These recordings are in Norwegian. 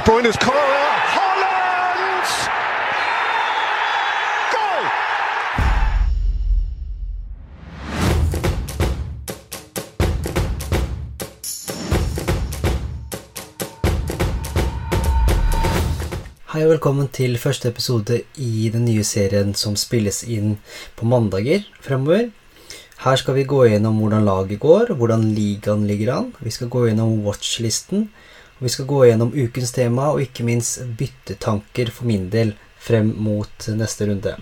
De Bruyne's corner. Holland! Goal! Hei og velkommen til første episode i den nye serien som spilles inn på mandager fremover. Her skal vi gå gjennom hvordan laget går, hvordan ligaen ligger an. Vi skal gå gjennom watchlisten, vi skal gå gjennom ukens tema og ikke minst byttetanker for min del frem mot neste runde.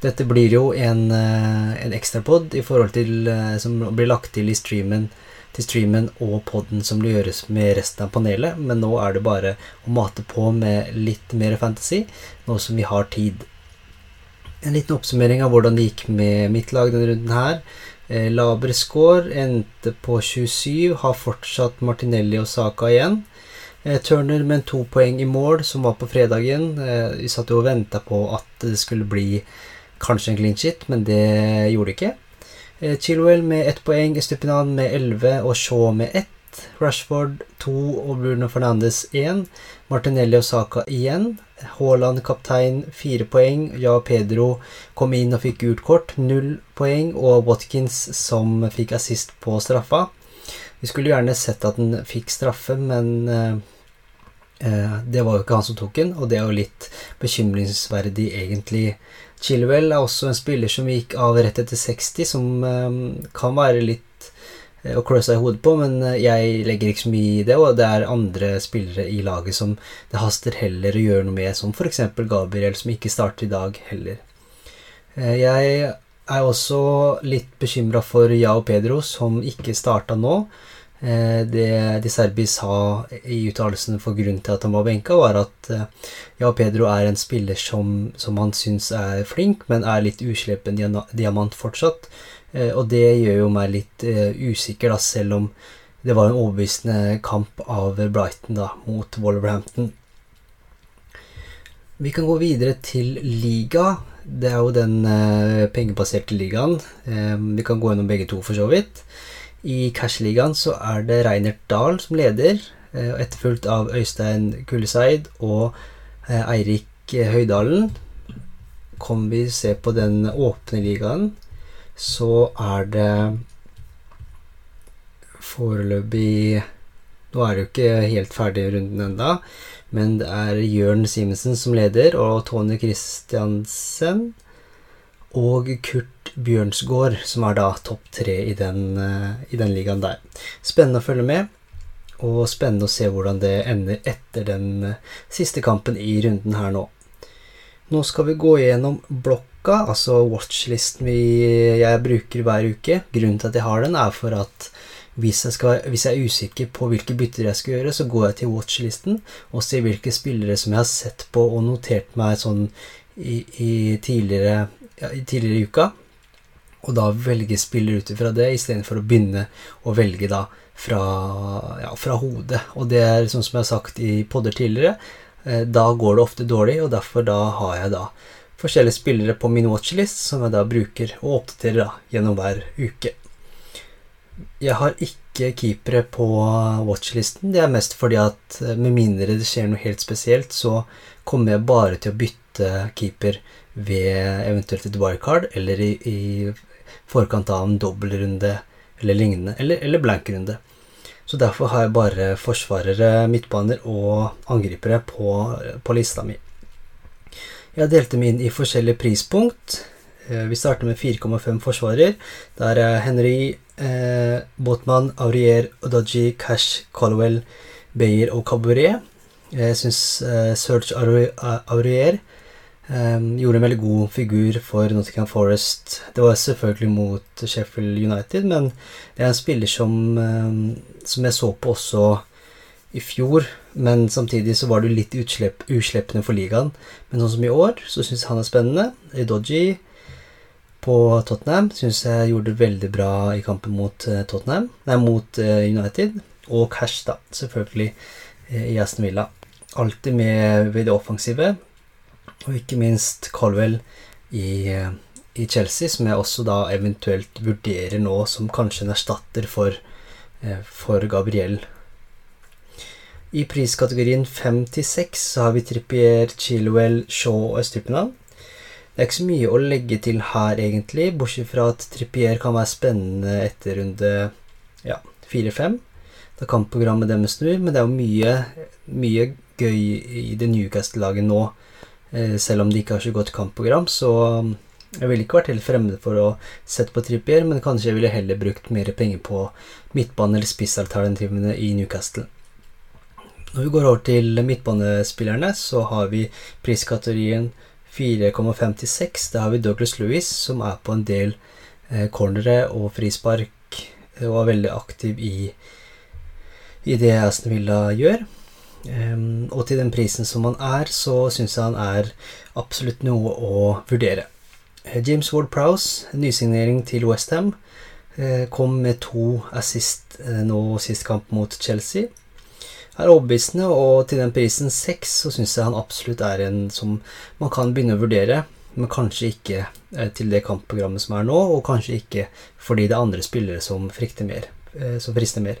Dette blir jo en, eh, en ekstrapod eh, som blir lagt til i streamen til streamen og podden som det gjøres med resten av panelet, men nå er det bare å mate på med litt mer fantasy, nå som vi har tid. En liten oppsummering av hvordan det gikk med mitt lag denne runden her. Eh, Laber score endte på 27, har fortsatt Martinelli og Saka igjen. Eh, Turner med to poeng i mål, som var på fredagen. Eh, vi satt jo og venta på at det skulle bli kanskje en clean shit, men det gjorde det ikke. Eh, Chilwell med ett poeng, Estupinan med elleve og Shaw med ett. Rashford to og Bruno Fernandes én. Martinelli og Saka igjen. Haaland kaptein fire poeng. Ja Pedro kom inn og fikk gult kort, null poeng. Og Watkins som fikk assist på straffa. Vi skulle gjerne sett at han fikk straffe, men det var jo ikke han som tok den, og det er jo litt bekymringsverdig, egentlig. Chilwell er også en spiller som gikk av rett etter 60, som eh, kan være litt eh, å klø seg i hodet på, men eh, jeg legger ikke så mye i det, og det er andre spillere i laget som det haster heller å gjøre noe med, som f.eks. Gabriel, som ikke starter i dag heller. Eh, Jeg er også litt bekymra for Yao Pedro, som ikke starta nå. Eh, Det De Serbi sa i uttalelsen for grunnen til at han var benka, var at ja, Pedro er en spiller som, som han syns er flink, men er litt uslepen diamant fortsatt. Eh, Og det gjør jo meg litt eh, usikker, da, selv om det var en overbevisende kamp av Brighton da, mot Wolverhampton. Vi kan gå videre til liga. Det er jo den eh, pengebaserte ligaen. Eh, vi kan gå gjennom begge to, for så vidt. I Cash-ligaen så er det Reinert Dahl som leder, eh, etterfulgt av Øystein Kulleseid og eh, Eirik eh, Høydalen. Kommer vi se på den åpne ligaen, så er det foreløpig Nå er det jo ikke helt ferdig runden enda, men det er Jørn Simensen som leder, og Tone Christiansen og Kurt Bjørnsgaard, som er da topp tre i den, eh, i den ligaen der. Spennende å følge med, og spennende å se hvordan det ender etter den eh, siste kampen i runden her nå. Nå skal vi gå gjennom blokka, altså watchlisten jeg bruker hver uke. Grunnen til at jeg har den, er for at hvis jeg, skal, hvis jeg er usikker på hvilke bytter jeg skal gjøre, så går jeg til watchlisten og ser hvilke spillere som jeg har sett på og notert meg sånn i, i tidligere, ja, i tidligere uka. Og da velge spiller ut ifra det, istedenfor å begynne å velge da fra, ja, fra hodet. Og det er sånn som jeg har sagt i podder tidligere, eh, da går det ofte dårlig, og derfor da har jeg da forskjellige spillere på min watchlist som jeg da bruker og oppdaterer da gjennom hver uke. Jeg har ikke keepere på watchlisten. Det er mest fordi at eh, med mindre det skjer noe helt spesielt, så kommer jeg bare til å bytte keeper ved eventuelt et wildcard eller i, i forkant av en dobbeltrunde eller lignende, eller, eller blankrunde. Så derfor har jeg bare forsvarere, midtbaner og angripere på, på lista mi. Jeg delte meg inn i forskjellige prispunkt. Eh, Vi starter med 4,5 forsvarer. Der er Henry, eh, Botman, Aurier, Odaji, Cash, Colwell, Beyer og Cabaret. Jeg syns eh, Serge Aurier, Eh, gjorde en veldig god figur for Nottingham Forest. Det var selvfølgelig mot Sheffield United, men det er en spiller som, um, som jeg så på også i fjor, men samtidig så var det litt utslipp, uslippende for ligaen. Men sånn som i år, så syns jeg han er spennende. Dodgy på Tottenham syns jeg gjorde det veldig bra i kampen mot eh, Tottenham, nei, mot eh, United. Og Cash, da, selvfølgelig, eh, i Aston Villa. Alltid med ved det offensive. Og ikke minst Colwell i, eh, i Chelsea, som jeg også da eventuelt vurderer nå som kanskje en erstatter for, eh, for Gabriel. I priskategorien 5-6 så har vi Trippier, Chilwell, Shaw og Estupinal. Det er ikke så mye å legge til her, egentlig, bortsett fra at Trippier kan være spennende etter runde ja, 4-5. Da kampprogrammet deres snur, men det er jo mye, mye gøy i det Newcastle-laget nå. Eh, selv om de ikke har så godt kampprogram, så um, jeg ville ikke vært helt fremmed for å sette på Trippier, men kanskje jeg ville heller brukt mer penger på midtbane- eller spissalternativene i Newcastle. Når vi går over til midtbanespillerne, så har vi priskategorien 4,56. Da har vi Douglas Lewis, som er på en del eh, cornere og frispark, eh, og er veldig aktiv i, i det Aston Villa gjør. Um, og til den prisen som han er, så syns jeg han er absolutt noe å vurdere. Eh, James Ward Prowse, nysignering til Westham, eh, kom med to assist eh, nå sist kamp mot Chelsea er overbevisende, og til den prisen seks så syns jeg han absolutt er en som man kan begynne å vurdere, men kanskje ikke til det kampprogrammet som er nå, og kanskje ikke fordi det er andre spillere som, mer, som frister mer.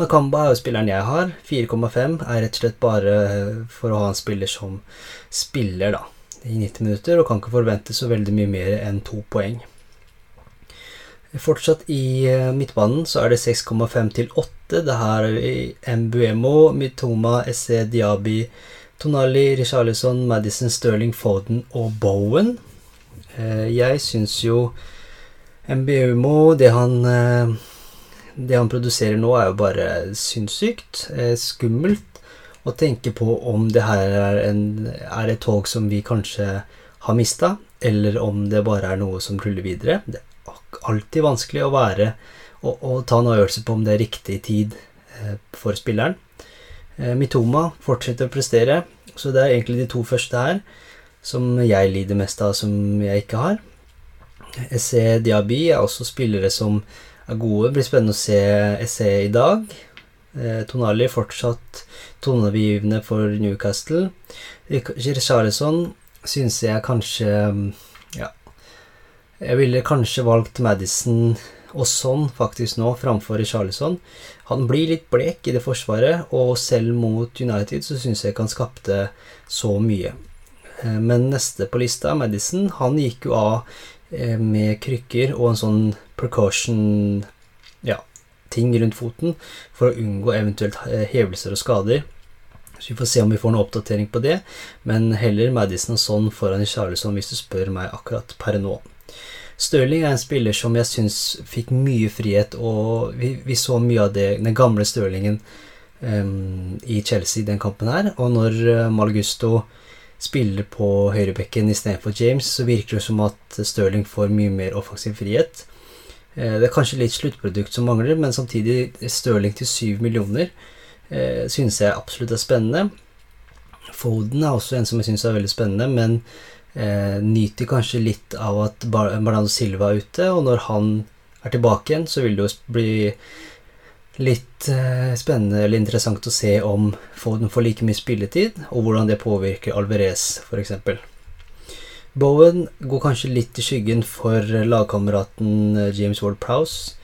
Nakamba er jo spilleren jeg har. 4,5 er rett og slett bare for å ha en spiller som spiller, da, i 90 minutter, og kan ikke forvente så veldig mye mer enn to poeng. Fortsatt i eh, midtbanen så er det 6,5 til 8. Det her er Mbuemo, Mitoma, Esse, Diaby, Tonali, Richarlison, Madison, Sterling, Foden og Bowen. Eh, jeg syns jo Mbuemo, det han eh, det han produserer nå, er jo bare sinnssykt. Skummelt å tenke på om det her er, en, er et tog som vi kanskje har mista, eller om det bare er noe som ruller videre. Det er alltid vanskelig å være og, å ta en avgjørelse på om det er riktig tid eh, for spilleren. Eh, Mitoma fortsetter å prestere, så det er egentlig de to første her som jeg lider mest av, som jeg ikke har. SE Diaby er også spillere som er gode. Det blir spennende å se SE i dag. Eh, Tonali fortsatt toneavgivende for Newcastle. Richarlison syns jeg kanskje ja, jeg ville kanskje valgt Madison og sånn faktisk nå framfor Charlison. Han blir litt blek i det forsvaret, og selv mot United så syns jeg ikke han skapte så mye. Eh, men neste på lista, Madison, han gikk jo av med krykker og en sånn precaution ja, ting rundt foten for å unngå eventuelt eh, hevelser og skader. Så vi får se om vi får noen oppdatering på det, men heller Madison og sånn foran Charlison hvis du spør meg akkurat per nå. Stirling er en spiller som jeg syns fikk mye frihet, og vi, vi, så mye av det, den gamle Stirlingen um, i Chelsea den kampen her. Og når uh, Malgusto spiller på høyrebekken istedenfor James, så virker det som at Stirling får mye mer offensiv frihet. Uh, det er kanskje litt sluttprodukt som mangler, men samtidig Stirling til 7 millioner uh, synes jeg absolutt er spennende. Foden er også en som jeg syns er veldig spennende, men eh, nyter kanskje litt av at Bernardo Silva er ute, og når han er tilbake igjen, så vil det jo bli litt eh, spennende eller interessant å se om Foden får like mye spilletid, og hvordan det påvirker Alvarez, f.eks. Bowen går kanskje litt i skyggen for lagkameraten eh, James Ward Prowse,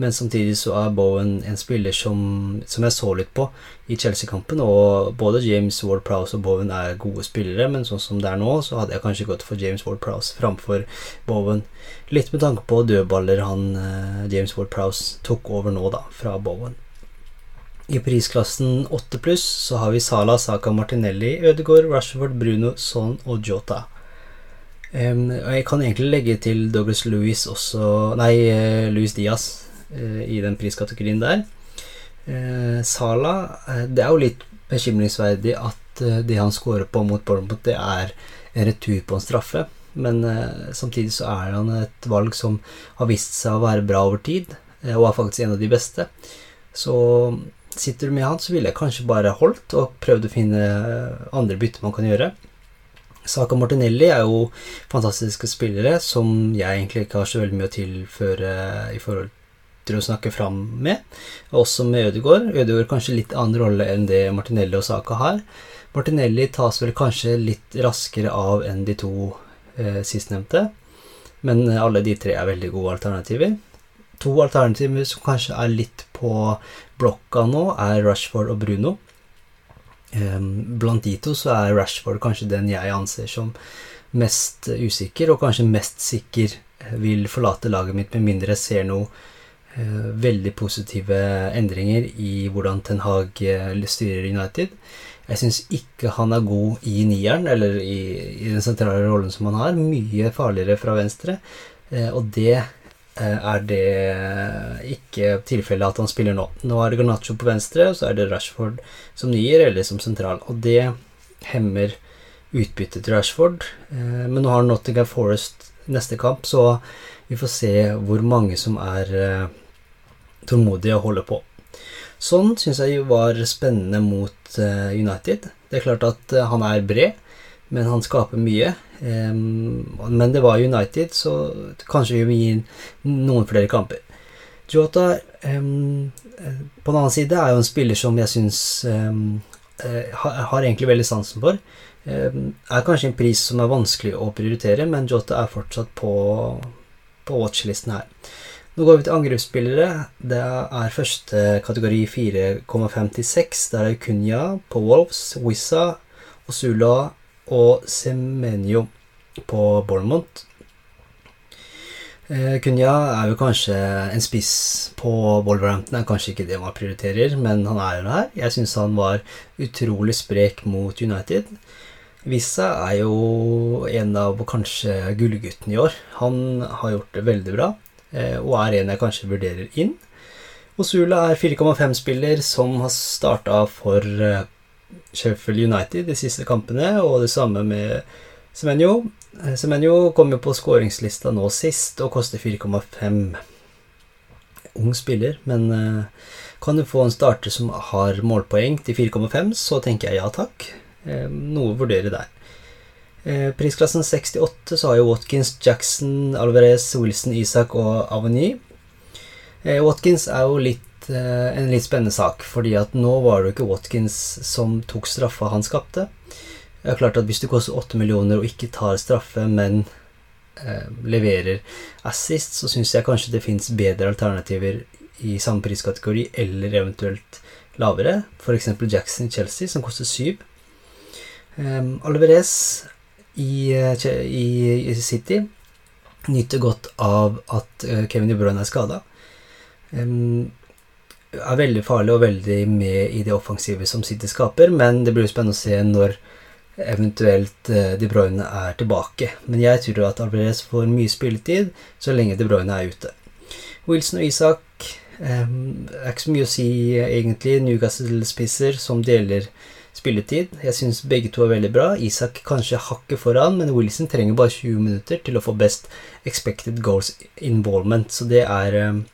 men samtidig så er Bowen en spiller som, som jeg så litt på i Chelsea-kampen. Og både James Ward-Prowse og Bowen er gode spillere, men sånn som det er nå, så hadde jeg kanskje gått for James Ward-Prowse framfor Bowen. Litt med tanke på dødballer han eh, James Ward-Prowse tok over nå, da, fra Bowen. I prisklassen 8 pluss så har vi Sala, Saka, Martinelli, Ødegaard, Rashford, Bruno, Son og Jota. Um, og jeg kan egentlig legge til Douglas Louis også Nei, uh, Louis Diaz Eh, i den priskategorien der. Eh, Sala eh, Det er jo litt bekymringsverdig at det han scorer på mot Bournemouth, det er en retur på en straffe. Men samtidig så er han et valg som har vist seg å være bra over tid, og er faktisk en av de beste. Så sitter du med han, så ville jeg kanskje bare holdt og prøvd å finne andre bytter man kan gjøre. Saka Martinelli er jo fantastiske spillere som jeg egentlig ikke har så veldig mye å tilføre i forhold lettere å snakke fram med. Også med Ødegaard. Ødegaard kanskje litt annen rolle enn det Martinelli og Saka har. Martinelli tas vel kanskje litt raskere av enn de to eh, sistnevnte. Men alle de tre er veldig gode alternativer. To alternativer som kanskje er litt på blokka nå, er Rashford og Bruno. Um, blant de to så er Rashford kanskje den jeg anser som mest usikker, og kanskje mest sikker vil forlate laget mitt med mindre jeg ser noe veldig positive endringer i hvordan Ten Hag uh, styrer United. Jeg syns ikke han er god i nieren, eller i, i, den sentrale rollen som han har. Mye farligere fra venstre, uh, og det er det ikke tilfellet at han spiller nå. Nå er det Garnaccio på venstre, og så er det Rashford som nier eller som sentral. Og det hemmer utbyttet til Rashford. Eh, men nå har Nottingham Forest neste kamp, så vi får se hvor mange som er eh, tålmodige og holde på. Sånn syns jeg var spennende mot eh, United. Det er klart at han er bred, men han skaper mye. Men det var United, så kanskje vi gir gi noen flere kamper. Jota på den annen side er jo en spiller som jeg syns har egentlig veldig sansen for. Eh, er kanskje en pris som er vanskelig å prioritere, men Jota er fortsatt på, på watchlisten her. Nå går vi til angrepsspillere. Det er første kategori 4,56. Der er Kunya på Wolves, Wissa, Osula og Semenyo på Bournemouth. Eh, Kunya er jo kanskje en spiss på Wolverhampton, er kanskje ikke det man prioriterer, men han er jo her. Jeg syns han var utrolig sprek mot United. Vissa er jo en av kanskje gullguttene i år. Han har gjort det veldig bra, eh, og er en jeg kanskje vurderer inn. Osula er 4,5-spiller som har starta for eh, Sheffield United de siste kampene, og det samme med Semenyo. Semenyo kom jo på skåringslista nå sist og koster 4,5. Ung spiller, men kan du få en starter som har målpoeng til 4,5, så tenker jeg ja takk. Eh, noe å vurdere der. Eh, prisklassen 68 så har jo Watkins, Jackson, Alvarez, Wilson, Isak og Aveny. Eh, Watkins er jo litt, en litt spennende sak, fordi at nå var det jo ikke Watkins som tok straffa han skapte. Det er klart at Hvis du koster 8 millioner og ikke tar straffe, men eh, leverer assist, så syns jeg kanskje det fins bedre alternativer i samme priskategori, eller eventuelt lavere. F.eks. Jackson i Chelsea, som koster 7. Um, Alvarez i, i, i, City nyter godt av at uh, Kevin De Bruyne er skada. Um, er veldig farlig og veldig med i det offensive som City skaper, men det blir spennende å se når eventuelt uh, De Bruyne er tilbake. Men jeg tror at Alvarez får mye spilletid så lenge De Bruyne er ute. Wilson og Isak um, er ikke så mye å si, egentlig. Newcastle-spisser som deler spilletid. Jeg syns begge to er veldig bra. Isak kanskje hakket foran, men Wilson trenger bare 20 minutter til å få best expected goals involvement. Så det er um,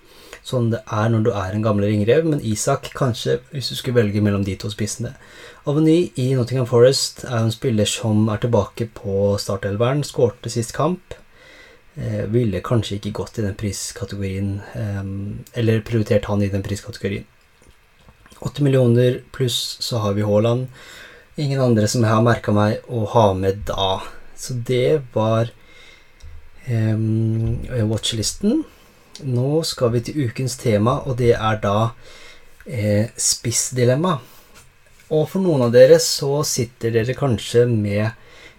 sånn det er når du er en gammel ringrev. Men Isak kanskje, hvis du skulle velge mellom de to spissene. Aveny i Nottingham Forest er en spiller som er tilbake på startelveren. Skårte sist kamp. Eh, ville kanskje ikke gått i den priskategorien, eh, eller prioritert han i den priskategorien. 8 millioner pluss så har vi Haaland. Ingen andre som jeg har merka meg å ha med da. Så det var um, watchlisten. Nå skal vi til ukens tema, og det er da eh, spissdilemma. Og for noen av dere så sitter dere kanskje med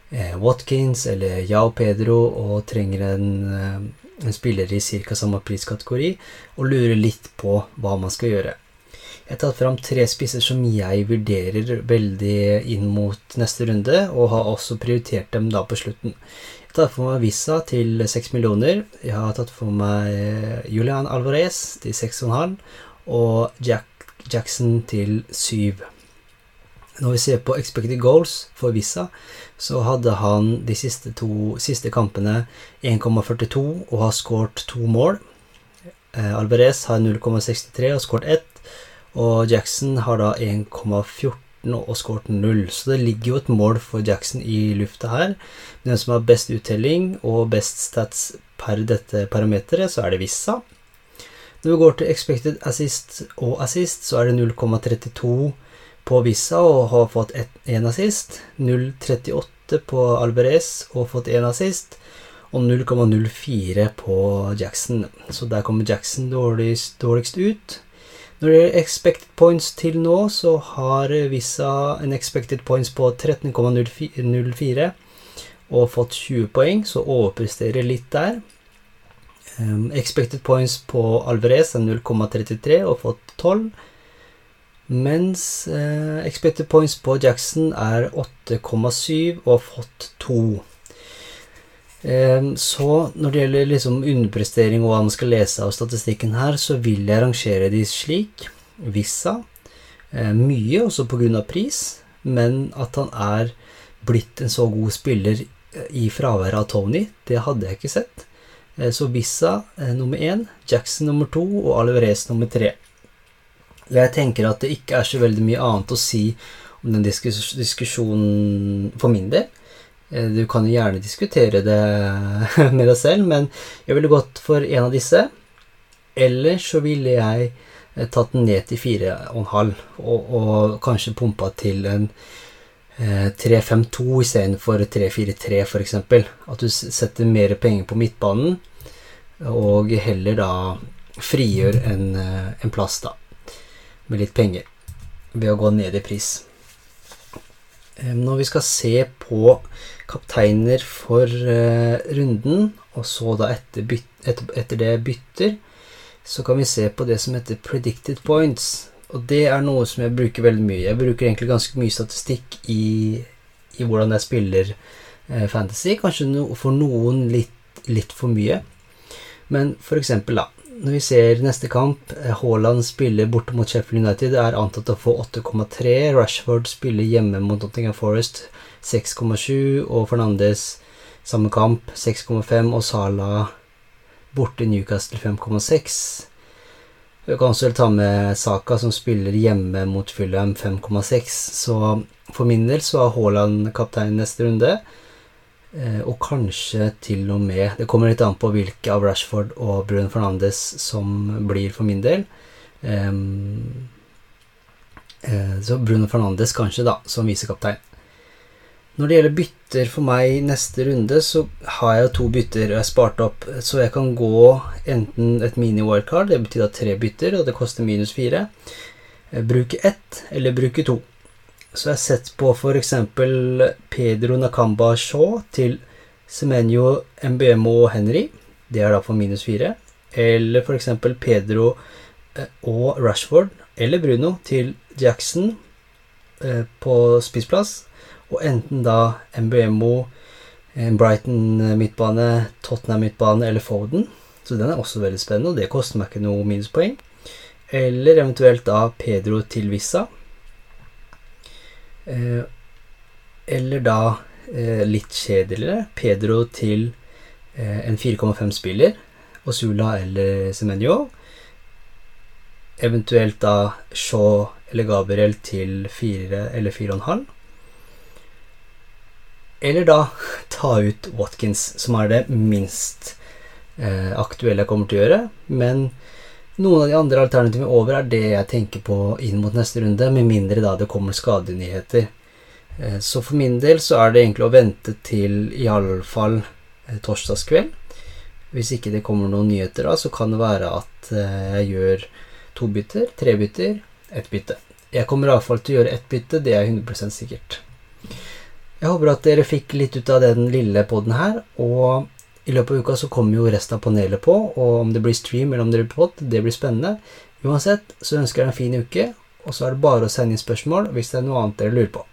eh, Watkins eller Yao Pedro og trenger en, eh, en spiller i ca. samme priskategori og lurer litt på hva man skal gjøre. Jeg har tatt fram tre spisser som jeg vurderer veldig inn mot neste runde, og har også prioritert dem da på slutten. Jeg har tatt for meg Vissa til 6 millioner. Jeg har tatt for meg eh, Julian Alvarez til 6,5 og Jack Jackson til 7. Når vi ser på expected goals for Vissa, så hadde han de siste, to, siste kampene 1,42 og har skåret to mål. Eh, Alvarez har 0,63 og skåret ett. Og Jackson har da 1,14 og skåret 0. Så det ligger jo et mål for Jackson i lufta her. Men den som har best uttelling og best stats per dette parameteret, så er det Vissa. Når vi går til expected assist og assist, så er det 0,32 på Vissa og har fått én assist. 0,38 på Alvarez og fått én assist. Og 0,04 på Jackson. Så der kommer Jackson dårligst, dårligst ut. Når det gjelder expected points til nå, så har Vissa en expected points på 13,04 og fått 20 poeng, så overpresterer litt der. Um, expected points på Alvarez er 0,33 og fått 12. Mens uh, expected points på Jackson er 8,7 og fått 2. Um, så når det gjelder liksom underprestering og hva man skal lese av statistikken her, så vil jeg rangere de slik. Vissa. Uh, mye også pga. pris, men at han er blitt en så god spiller i fraværet av Tony. Det hadde jeg ikke sett. Eh, så Vissa eh, nummer én, Jackson nummer to og Alvarez nummer tre. Jeg tenker at det ikke er så veldig mye annet å si om den diskus diskusjonen for min del. Eh, du kan jo gjerne diskutere det med deg selv, men jeg ville gått for en av disse. Eller så ville jeg tatt den ned til 4,5 og, og kanskje pumpa til en 3-5-2 eh, istedenfor 3-4-3, f.eks. At du setter mer penger på midtbanen, og heller da frigjør en, eh, en plass, da, med litt penger, ved å gå ned i pris. Når vi skal se på kapteiner for uh, runden, og så da etter, byt, etter, det bytter, så kan vi se på det som heter predicted points. Og det er noe som jeg bruker veldig mye. Jeg bruker egentlig ganske mye statistikk i, i hvordan jeg spiller eh, fantasy. Kanskje for noen litt, litt, for mye. Men for eksempel, da. Når vi ser neste kamp, eh, Haaland spiller borte mot Sheffield United, er antatt å få 8,3. Rashford spiller hjemme mot Nottingham Forest 6,7. Og Fernandes samme kamp 6,5. Og Salah borte Newcastle 5,6. Vi kan også ta med Saka, som spiller hjemme mot Fulham 5,6. Så for min del så er Haaland kaptein neste runde. Eh, og kanskje til og med Det kommer litt an på hvilke av Rashford og Bruno Fernandes som blir for min del. Um, så Bruno Fernandes kanskje, da, som visekaptein. Når det gjelder bytter for meg neste runde, så har jeg to bytter jeg har spart opp. Så jeg kan gå enten et mini-wildcard, det betyr da tre bytter, og det koster minus fire. Eh, bruke ett eller bruke to. Så jeg har sett på f.eks. Pedro Nakamba Shaw til Semenyo MBMO Henry. Det er da for minus fire. Eller f.eks. Pedro eh, og Rashford eller Bruno til Jackson eh, på spissplass og enten da MBMO, Brighton midtbane, Tottenham midtbane eller Foden. Så den er også veldig spennende, og det koster meg ikke noe minuspoeng. Eller eventuelt da Pedro til Vissa. Eh, eller da eh, litt kjedeligere Pedro til eh, en 4,5-spiller. Osula eller Semenyo. Eventuelt da Shaw eller Gabriel til 4 eller 4,5. Eller da ta ut Watkins, som er det minst aktuelle jeg kommer til å gjøre. Men noen av de andre alternativene over er det jeg tenker på inn mot neste runde, med mindre da det kommer skadenyheter. Eh, så for min del så er det egentlig å vente til iallfall eh, torsdagskveld. Hvis ikke det kommer noen nyheter da, så kan det være at eh, jeg gjør to bytter, tre bytter, ett bytte. Jeg kommer iallfall til å gjøre ett bytte, det er 100% sikkert. Jeg håper at dere fikk litt ut av den lille poden her. Og i løpet av uka så kommer jo resten av panelet på, og om det blir stream eller om det blir pod, det blir spennende. Uansett så ønsker jeg deg en fin uke, og så er det bare å sende inn spørsmål hvis det er noe annet dere lurer på.